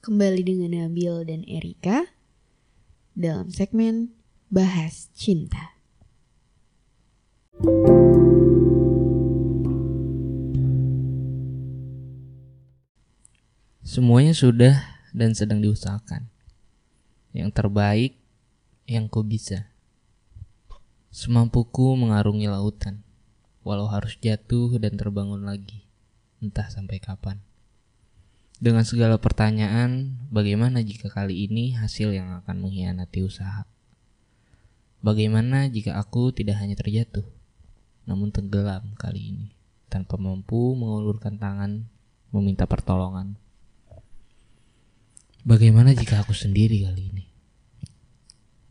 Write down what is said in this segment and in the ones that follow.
Kembali dengan Nabil dan Erika dalam segmen Bahas Cinta. Semuanya sudah dan sedang diusahakan. Yang terbaik yang ku bisa. Semampuku mengarungi lautan, walau harus jatuh dan terbangun lagi, entah sampai kapan. Dengan segala pertanyaan, bagaimana jika kali ini hasil yang akan mengkhianati usaha? Bagaimana jika aku tidak hanya terjatuh, namun tenggelam kali ini, tanpa mampu mengulurkan tangan meminta pertolongan? Bagaimana jika aku sendiri kali ini?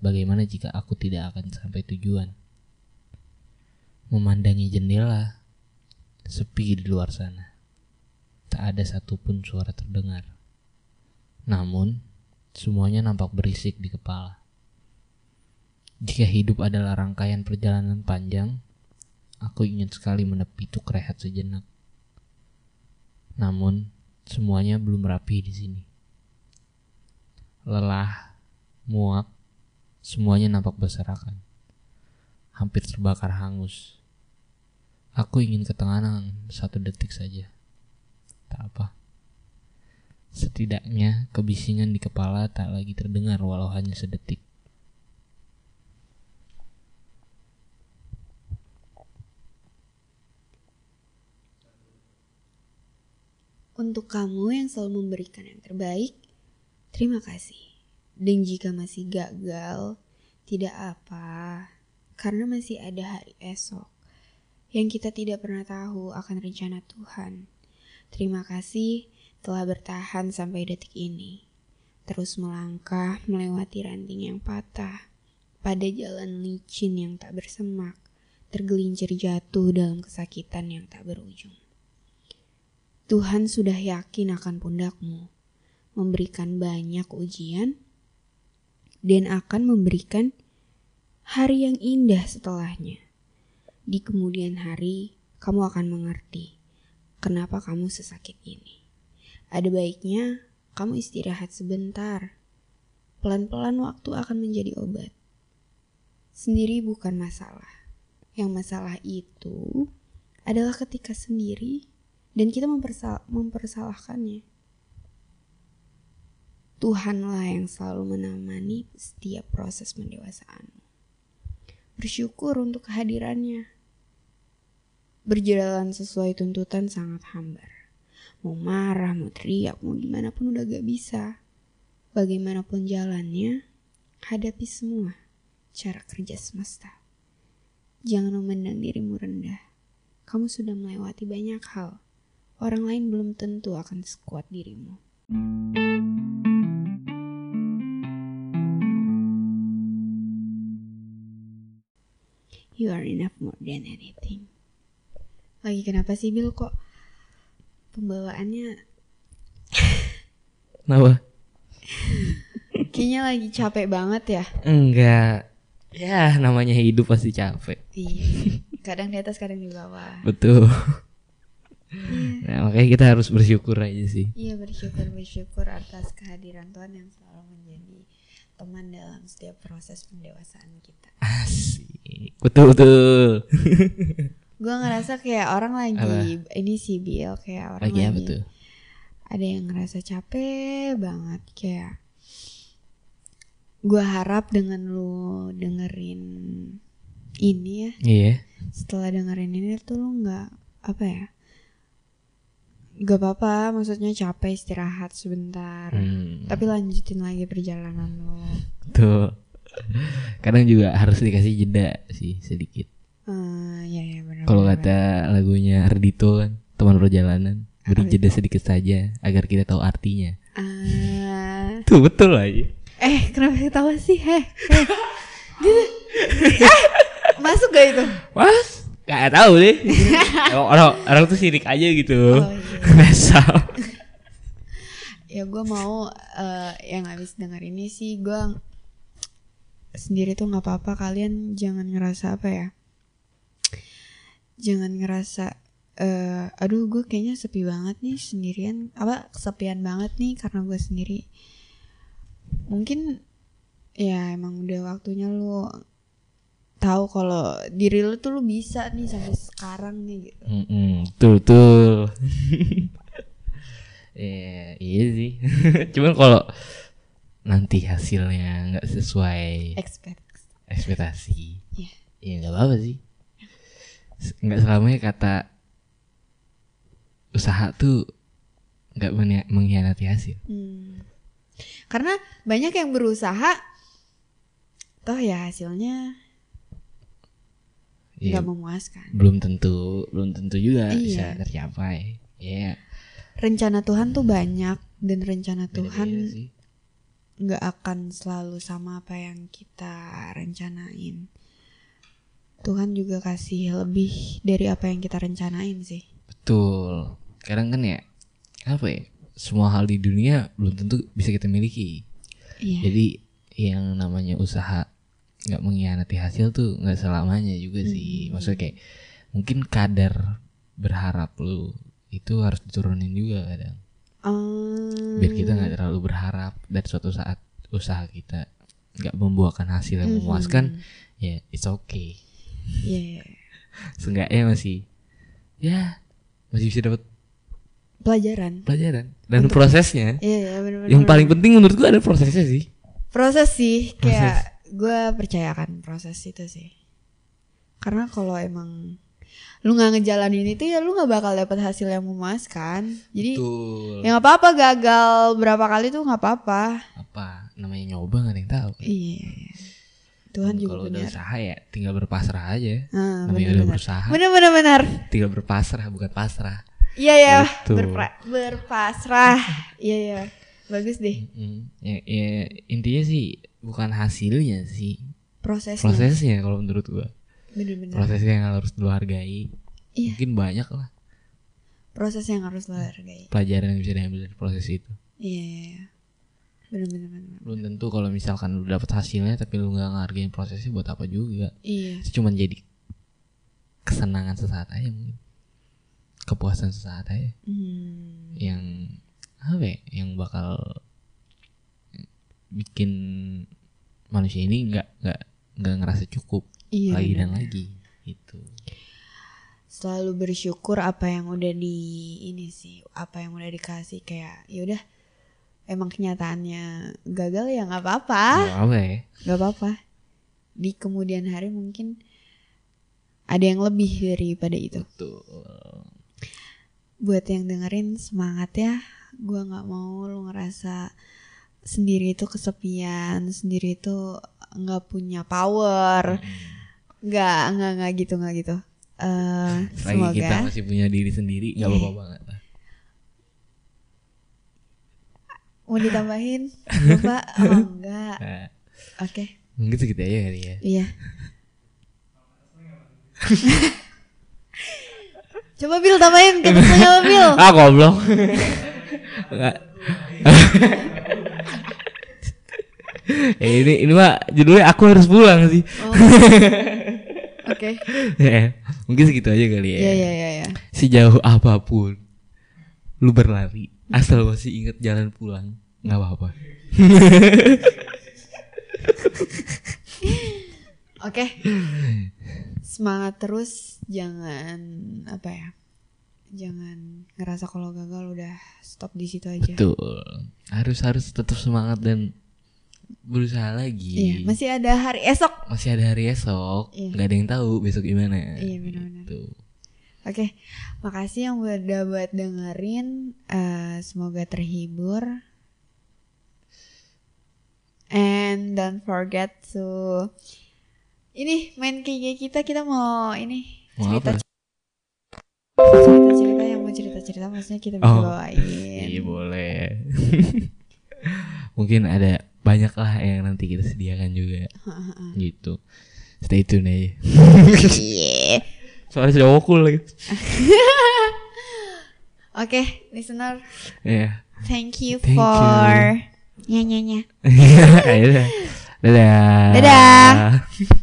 Bagaimana jika aku tidak akan sampai tujuan? Memandangi jendela, sepi di luar sana. Ada satupun suara terdengar. Namun, semuanya nampak berisik di kepala. Jika hidup adalah rangkaian perjalanan panjang, aku ingin sekali menepi untuk rehat sejenak. Namun, semuanya belum rapi di sini. Lelah, muak, semuanya nampak berserakan. Hampir terbakar hangus. Aku ingin ketenangan satu detik saja. Tak apa. Setidaknya kebisingan di kepala tak lagi terdengar walau hanya sedetik. Untuk kamu yang selalu memberikan yang terbaik, terima kasih. Dan jika masih gagal, tidak apa, karena masih ada hari esok yang kita tidak pernah tahu akan rencana Tuhan. Terima kasih telah bertahan sampai detik ini. Terus melangkah melewati ranting yang patah, pada jalan licin yang tak bersemak, tergelincir jatuh dalam kesakitan yang tak berujung. Tuhan sudah yakin akan pundakmu, memberikan banyak ujian, dan akan memberikan hari yang indah setelahnya. Di kemudian hari, kamu akan mengerti kenapa kamu sesakit ini. Ada baiknya kamu istirahat sebentar. Pelan-pelan waktu akan menjadi obat. Sendiri bukan masalah. Yang masalah itu adalah ketika sendiri dan kita mempersal mempersalahkannya. Tuhanlah yang selalu menemani setiap proses pendewasaanmu. Bersyukur untuk kehadirannya. Berjalan sesuai tuntutan sangat hambar. Mau marah, mau teriak, mau gimana pun udah gak bisa. Bagaimanapun jalannya, hadapi semua cara kerja semesta. Jangan memandang dirimu rendah. Kamu sudah melewati banyak hal. Orang lain belum tentu akan sekuat dirimu. You are enough more than anything. Lagi kenapa sih Bill kok pembawaannya Kenapa? kayaknya lagi capek banget ya? Enggak. Ya, namanya hidup pasti capek. Iya. Kadang di atas, kadang di bawah. Betul. Iya. Nah, makanya kita harus bersyukur aja sih. Iya bersyukur bersyukur atas kehadiran Tuhan yang selalu menjadi teman dalam setiap proses pendewasaan kita. Asik. Betul betul. Gue ngerasa kayak orang lagi ini sih Bill kayak orang Lagi lagi, apa tuh? ada yang ngerasa capek banget kayak gue harap dengan lu dengerin ini ya Iya. setelah dengerin ini tuh lu nggak apa ya gak apa-apa maksudnya capek istirahat sebentar Hmm, tapi lanjutin lagi perjalanan lo Tuh. Kadang juga harus dikasih jeda sih sedikit. Ya ya Kalau kata lagunya Ardito kan, teman perjalanan, beri jeda sedikit saja agar kita tahu artinya. Ah, Tuh betul aja. eh kenapa ketawa sih heh eh. Eh, masuk gak itu Was? Gak tahu deh. orang orang tuh sirik aja gitu. Oh, iya. Ya gue mau eh, yang habis denger ini sih gue sendiri tuh nggak apa-apa kalian jangan ngerasa apa ya jangan ngerasa eh aduh gue kayaknya sepi banget nih sendirian apa kesepian banget nih karena gue sendiri mungkin ya emang udah waktunya lu tahu kalau diri lu tuh lu bisa nih sampai sekarang nih gitu Mm-mm, betul betul. Iya, iya sih. Cuman kalau nanti hasilnya nggak sesuai ekspektasi, Iya. ya nggak apa-apa sih. Nggak selamanya kata usaha tuh nggak mengkhianati hasil. Hmm. Karena banyak yang berusaha toh ya hasilnya Iya, nggak memuaskan. belum tentu, belum tentu juga Iya. bisa tercapai. Iya, Rencana Tuhan tuh banyak dan rencana Tuhan nggak akan selalu sama apa yang kita rencanain. Tuhan juga kasih lebih dari apa yang kita rencanain sih. Betul. Kadang kan ya apa ya? Semua hal di dunia belum tentu bisa kita miliki. Iya. Jadi yang namanya usaha nggak mengkhianati hasil tuh nggak selamanya juga sih. Hmm. Maksudnya kayak mungkin kadar berharap lu itu harus diturunin juga kadang. Hmm. Biar kita nggak terlalu berharap dan suatu saat usaha kita nggak membuahkan hasil yang Mhm. memuaskan, ya it's okay. Iya. Seenggaknya masih ya masih bisa dapat Pelajaran. pelajaran dan prosesnya. Iya, iya benar-benar. Yang paling penting menurut gua ada prosesnya sih. proses sih kayak gue percayakan proses itu sih karena kalau emang lu nggak ngejalanin itu ya lu nggak bakal dapet hasil yang memuaskan jadi Betul. ya nggak apa-apa gagal berapa kali tuh nggak apa-apa Apa namanya nyoba gak ada yang tahu. iya Tuhan juga Kalau udah usaha ya tinggal berpasrah aja. ah, namanya benar udah benar. berusaha, benar benar benar. Tinggal berpasrah bukan pasrah. iya ya Gitu. berpra- berpasrah. Iya ya bagus deh. Mm, Ya, ya, intinya sih bukan hasilnya sih, prosesnya. Prosesnya kalau menurut gua. benar-benar Prosesnya yang harus lu hargai. Iya. Mungkin banyak lah. Proses yang harus lo hargai. Pelajaran yang bisa diambil dari proses itu. iya iya benar-benar benar Belum tentu kalau misalkan lu dapet hasilnya tapi lu nggak ngehargain prosesnya buat apa juga. iya Itu cuma jadi kesenangan sesaat aja mungkin. Kepuasan sesaat aja. Hmm. yang apa ya, yang bakal bikin manusia ini nggak nggak nggak ngerasa cukup Iya, lagi dan benar. lagi gitu Selalu bersyukur apa yang udah di ini sih, apa yang udah dikasih kayak ya udah emang kenyataannya gagal ya nggak apa-apa, Nggak apa ya nggak apa-apa. Di kemudian hari mungkin ada yang lebih daripada itu. tuh Buat yang dengerin semangat ya, gua nggak mau lu ngerasa sendiri itu kesepian, sendiri itu nggak punya power, nggak nggak nggak gitu nggak gitu. Eh, lagi semoga kita masih punya diri sendiri nggak Iya. apa-apa banget lah Mau ditambahin? Bapak? Oh enggak. nah, Oke. mungkin segitu aja kali ya Iya. Coba Bil tambahin ketusnya apa Bil? ah goblok Nggak. eh, ini ini mah judulnya aku harus pulang sih Oh. Oke. Ya, mungkin segitu aja kali ya Iya iya iya iya. sejauh apa pun lu berlari asal masih inget jalan pulang nggak apa-apa Oke. Semangat terus, jangan apa ya? Jangan ngerasa kalau gagal udah stop di situ aja. betul harus harus tetap semangat dan berusaha Iya, lagi masih ada hari esok. masih ada hari esok Iya. nggak ada yang tahu besok gimana Iya, benar-benar. Gitu. Oke, makasih yang udah buat dengerin. Eh, semoga terhibur. And don't forget to ini main kayak kita kita mau ini Mau cerita cerita cerita yang mau cerita cerita maksudnya kita bisa Oh, bawain. iya boleh mungkin ada banyak lah yang nanti kita sediakan juga gitu stay tune aja Iya. soalnya sudah cool lagi Oke, listener, ya thank you Thank for nya nya nya. Ayo dah. dadah Dadah.